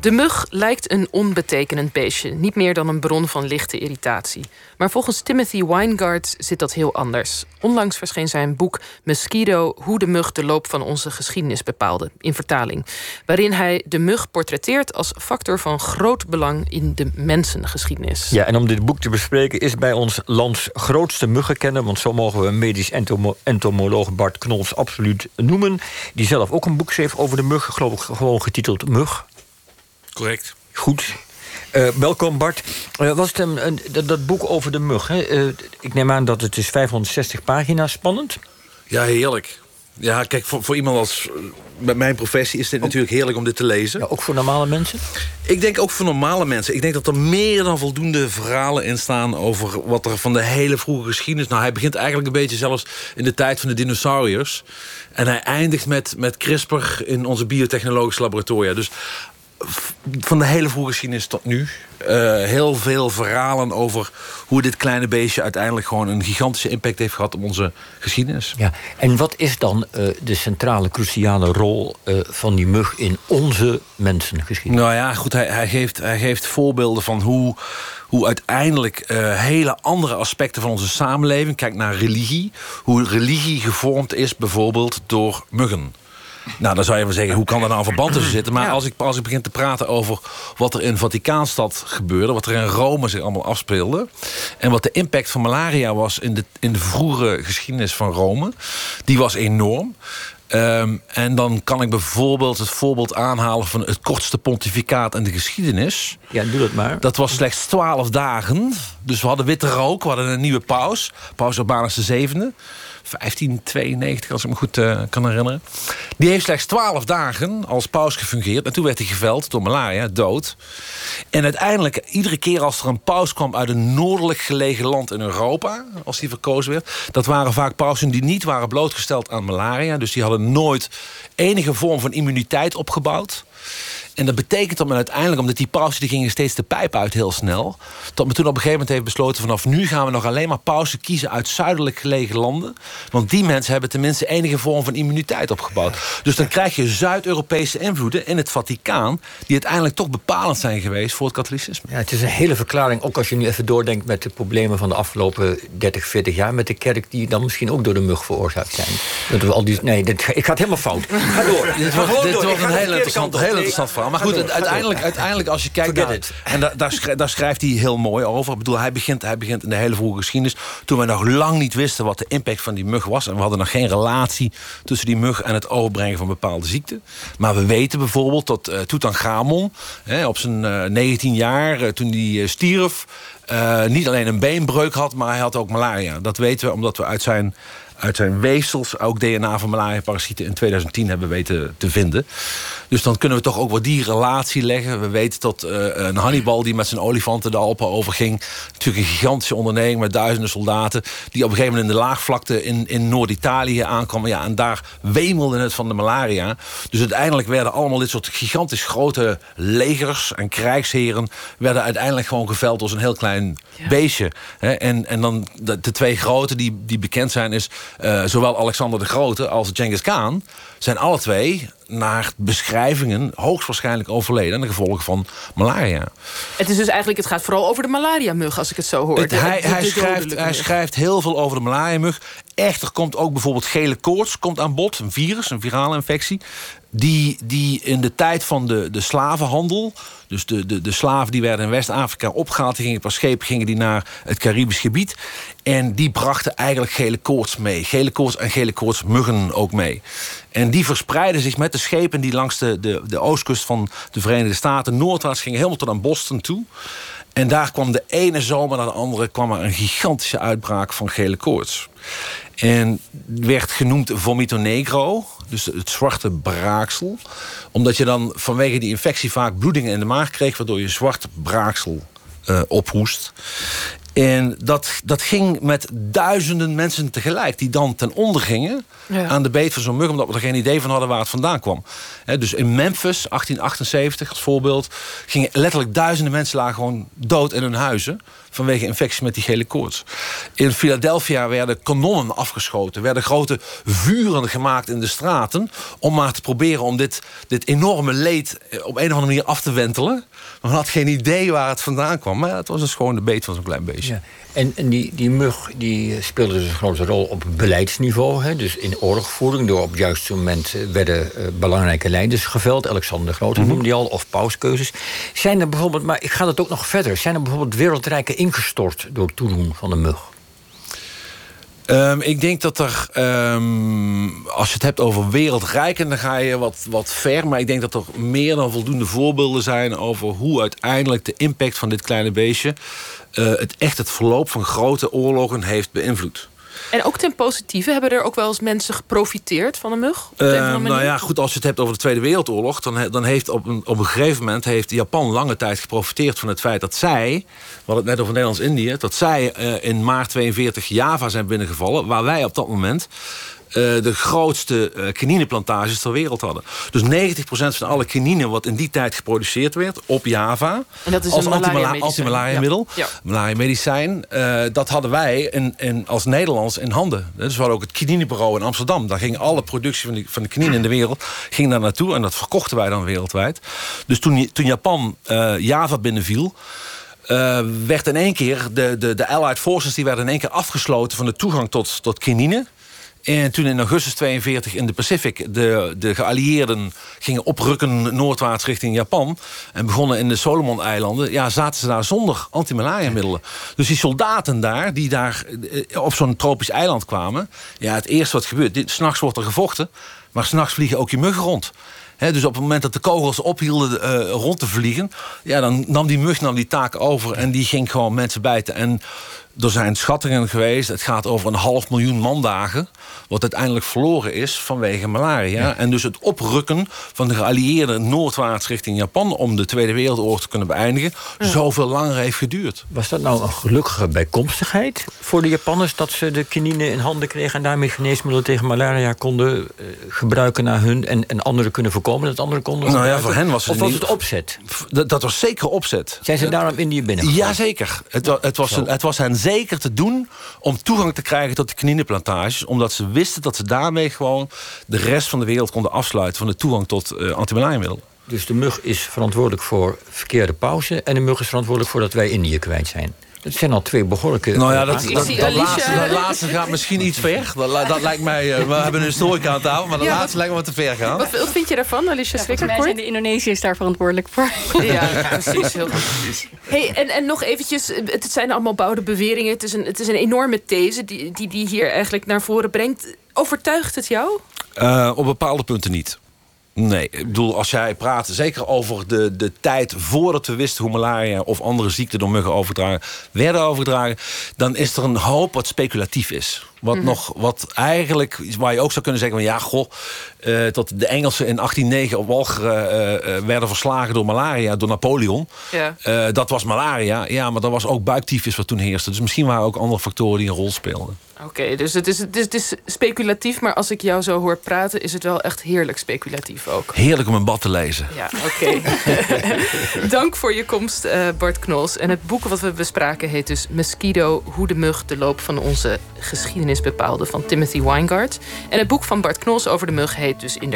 De mug lijkt een onbetekenend beestje, niet meer dan een bron van lichte irritatie. Maar volgens Timothy Weingart zit dat heel anders. Onlangs verscheen zijn boek Mosquito: Hoe de mug de loop van onze geschiedenis bepaalde, in vertaling. Waarin hij de mug portretteert als factor van groot belang in de mensengeschiedenis. Ja, en om dit boek te bespreken is bij ons lands grootste muggenkenner, want zo mogen we medisch entomoloog Bart Knols absoluut noemen, die zelf ook een boek schreef over de mug, geloof ik gewoon getiteld Mug. Correct. Goed. Uh, welkom Bart. Uh, was het een, dat, dat, boek over de mug? Hè? Uh, ik neem aan dat het is 560 pagina's spannend. Ja, heerlijk. Ja, kijk, voor, voor iemand als met mijn professie is dit natuurlijk heerlijk om dit te lezen. Ja, ook voor normale mensen? Ik denk ook voor normale mensen. Ik denk dat er meer dan voldoende verhalen in staan over wat er van de hele vroege geschiedenis. Nou, hij begint eigenlijk een beetje zelfs in de tijd van de dinosauriërs. En hij eindigt met, met CRISPR in onze biotechnologische laboratoria. Dus van de hele vroege geschiedenis tot nu. Uh, heel veel verhalen over hoe dit kleine beestje uiteindelijk gewoon een gigantische impact heeft gehad op onze geschiedenis. Ja, en wat is dan uh, de centrale, cruciale rol uh, van die mug in onze mensengeschiedenis? Nou ja, goed, hij, hij, geeft, hij geeft voorbeelden van hoe hoe uiteindelijk uh, hele andere aspecten van onze samenleving... kijk naar religie, hoe religie gevormd is bijvoorbeeld door muggen. Nou, dan zou je wel zeggen, hoe kan er nou een verband tussen zitten? Maar als, ik, als ik begin te praten over wat er in Vaticaanstad gebeurde... wat er in Rome zich allemaal afspeelde... en wat de impact van malaria was in de, in de vroege geschiedenis van Rome... die was enorm. Um, en dan kan ik bijvoorbeeld het voorbeeld aanhalen van het kortste pontificaat in de geschiedenis. Ja, doe dat maar. Dat was slechts twaalf dagen. Dus we hadden witte rook, we hadden een nieuwe paus. Paus Urbanus VII. 1592, als ik me goed uh, kan herinneren. Die heeft slechts twaalf dagen als paus gefungeerd. En toen werd hij geveld door malaria, dood. En uiteindelijk, iedere keer als er een paus kwam... uit een noordelijk gelegen land in Europa, als die verkozen werd... dat waren vaak pausen die niet waren blootgesteld aan malaria. Dus die hadden nooit enige vorm van immuniteit opgebouwd. En dat betekent dat men uiteindelijk, omdat die pauzen die gingen steeds de pijp uit heel snel, dat men toen op een gegeven moment heeft besloten: vanaf nu gaan we nog alleen maar pauzen kiezen uit zuidelijk gelegen landen. Want die mensen hebben tenminste enige vorm van immuniteit opgebouwd. Dus dan krijg je Zuid-Europese invloeden in het Vaticaan, die uiteindelijk toch bepalend zijn geweest voor het katholicisme. Ja, het is een hele verklaring, ook als je nu even doordenkt met de problemen van de afgelopen 30, 40 jaar met de kerk, die dan misschien ook door de mug veroorzaakt zijn. Dat we al die, nee, dit, ik ga het helemaal fout. Ga door. dit wordt, dit wordt een heel interessant, heel interessant verhaal. Maar goed, uiteindelijk, uiteindelijk als je kijkt naar... En daar, daar, schrijft, daar, schrijft hij heel mooi over. Ik bedoel, hij begint, hij begint in de hele vroege geschiedenis... toen we nog lang niet wisten wat de impact van die mug was. En we hadden nog geen relatie tussen die mug... en het overbrengen van bepaalde ziekten. Maar we weten bijvoorbeeld dat uh, Tutankhamon... Hè, op zijn uh, eh, 19 jaar, uh, toen hij stierf... niet alleen een beenbreuk had, maar hij had ook malaria. Dat weten we omdat we uit zijn uit zijn weefsels ook DNA van malaria-parasieten in 2010 hebben weten te vinden. Dus dan kunnen we toch ook wat die relatie leggen. We weten dat uh, een Hannibal die met zijn olifanten de Alpen overging... natuurlijk een gigantische onderneming met duizenden soldaten... die op een gegeven moment in de laagvlakte in, in Noord-Italië aankwamen. Ja, en daar wemelde het van de malaria. Dus uiteindelijk werden allemaal dit soort gigantisch grote legers en krijgsheren... werden uiteindelijk gewoon geveld als een heel klein beestje. En, en dan de, de, twee grote die, die bekend zijn is... Uh, zowel Alexander de Grote als Genghis Khan... zijn alle twee naar beschrijvingen hoogstwaarschijnlijk overleden... aan de gevolgen van malaria. Het is dus eigenlijk, het gaat vooral over de malaria-mug, als ik het zo hoor. Het, hij, hij, schrijft, hij schrijft heel veel over de malaria-mug. Echter komt ook bijvoorbeeld gele koorts komt aan bod. Een virus, een virale infectie. Die, die in de tijd van de, de slavenhandel... dus de, de, de slaven die werden in West-Afrika opgehaald... die gingen per scheep gingen die naar het Caribisch gebied. En die brachten eigenlijk gele koorts mee. Gele koorts en gele koortsmuggen ook mee. En die verspreidden zich met de schepen die langs de, de, de oostkust van de Verenigde Staten... noordwaarts gingen helemaal tot aan Boston toe. En daar kwam de ene zomer naar de andere kwam er een gigantische uitbraak van gele koorts. En werd genoemd vomito negro, dus het zwarte braaksel. Omdat je dan vanwege die infectie vaak bloedingen in de maag kreeg... waardoor je zwart braaksel uh, ophoest. En dat, dat ging met duizenden mensen tegelijk... die dan ten onder gingen aan de beet van zo'n mug... omdat we er geen idee van hadden waar het vandaan kwam. dus in Memphis, 1878 als voorbeeld... gingen letterlijk duizenden mensen lagen gewoon dood in hun huizen vanwege infectie met die gele koorts. In Philadelphia werden kanonnen afgeschoten. werden grote vuren gemaakt in de straten... om maar te proberen om dit, dit enorme leed eh, op een of andere manier af te wentelen. Maar men had geen idee waar het vandaan kwam. Maar het was dus gewoon de beet van zo'n klein beestje. Ja. En, en die, die mug die speelde dus een grote rol op beleidsniveau. Hè? Dus in oorlogvoering. Door op het juiste moment eh, werden uh, belangrijke leiders geveld. Alexander de Grote mm noemde die al. Of pauskeuzes. Zijn er bijvoorbeeld, maar ik ga het ook nog verder. Zijn er bijvoorbeeld wereldrijke ingestort door toedoen van de mug? Um, ik denk dat er, um, als je het hebt over wereldrijken, dan ga je wat, wat ver. Maar ik denk dat er meer dan voldoende voorbeelden zijn over hoe uiteindelijk de impact van dit kleine beestje uh, het echt het verloop van grote oorlogen heeft beïnvloed. En ook ten positieve, hebben er ook wel eens mensen geprofiteerd van een mug? Uh, nou ja, goed, als je het hebt over de Tweede Wereldoorlog... dan, dan heeft op een, op een gegeven moment heeft Japan lange tijd geprofiteerd van het feit dat zij... we hadden het net over Nederlands-Indië... dat zij uh, in maart 42 Java zijn binnengevallen... waar wij op dat moment de grootste uh, kinineplantages ter wereld hadden. Dus 90% van alle kinine wat in die tijd geproduceerd werd op Java... En dat is als antimalaria-middel, ja. malaria-medicijn... Uh, dat hadden wij in, in, als Nederlands in handen. Dus we hadden ook het kininebureau in Amsterdam. Daar ging alle productie van, die, van de kinine in de wereld ging daar naartoe... en dat verkochten wij dan wereldwijd. Dus toen, toen Japan Java binnenviel... Uh, werd in één keer de, de, de Allied Forces die werden in één keer afgesloten van de toegang tot, tot kinine. En toen in augustus 42 in de Pacific de, de geallieerden gingen oprukken noordwaarts richting Japan... en begonnen in de Solomon-eilanden, ja, zaten ze daar zonder antimalaria-middelen. Dus die soldaten daar, die daar eh, op zo'n tropisch eiland kwamen... ja, het eerste wat gebeurt, s'nachts wordt er gevochten... maar s'nachts vliegen ook je muggen rond. dus op het moment dat de kogels ophielden uh, rond te vliegen... Ja, dan nam die mug nam die taak over en die ging gewoon mensen bijten. En er zijn schattingen geweest, het gaat over een half miljoen mandagen... wat uiteindelijk verloren is vanwege malaria. En dus het oprukken van de geallieerden noordwaarts richting Japan... om de Tweede Wereldoorlog te kunnen beëindigen... zoveel langer heeft geduurd. Was dat nou een gelukkige bijkomstigheid voor de Japanners... dat ze de kinine in handen kregen... en daarmee geneesmiddelen tegen malaria konden eh, gebruiken naar hun... En, en anderen kunnen voorkomen dat anderen konden Nou ja, voor hen was het Of was het opzet? Dat, dat was zeker opzet. Zijn ze daarom Indië binnen? Jazeker. Het, het, was, het was hen zeker te doen om toegang te krijgen tot de kinineplantages. Omdat ze wisten dat ze daarmee gewoon de rest van de wereld konden afsluiten... van de toegang tot uh. Dus de mug is verantwoordelijk voor verkeerde pauze... en de mug is verantwoordelijk voor dat wij Indië kwijt zijn. Dat zijn al twee behoorlijke... Nou ja, dat, dat, dat, laatste, dat laatste, gaat misschien iets ver. Dat, dat lijkt mij... Uh, we hebben een historica aan tafel, maar dat laatste lijkt me wat te ver gaan. Wat, wat vind je daarvan, Alicia ja, zijn de Indonesiërs daar verantwoordelijk voor. Ja, precies. Heel goed. Hey, en, en nog eventjes, het zijn allemaal bouwde beweringen. Het is een, het is een enorme these die, die, die hier eigenlijk naar voren brengt. Overtuigt het jou? Uh, op bepaalde punten niet. Nee, ik bedoel, als jij praat zeker over de, de tijd voordat we wisten hoe malaria of andere ziekten door muggen overdragen, werden overdragen, dan is er een hoop wat speculatief is. Wat, mhm. nog, wat eigenlijk, waar je ook zou kunnen zeggen: van ja, goh, uh, tot de Engelsen in 1809 op Walcheren uh, uh, werden verslagen door malaria, door Napoleon. Ja. dat was malaria, ja, maar dat was ook buiktyfus wat toen heerste. Dus misschien waren ook andere factoren die een rol speelden. Oké, dus het is, het, is, het is speculatief, maar als ik jou zo hoor praten, is het wel echt heerlijk speculatief ook. Heerlijk om een bad te lezen. Ja, oké. Dank voor je komst, Bart Knols. En het boek wat we bespraken heet dus Mosquito, hoe de mug de loop van onze geschiedenis bepaalde van Timothy Weingart. En het boek van Bart Knols over de mug heet dus inderdaad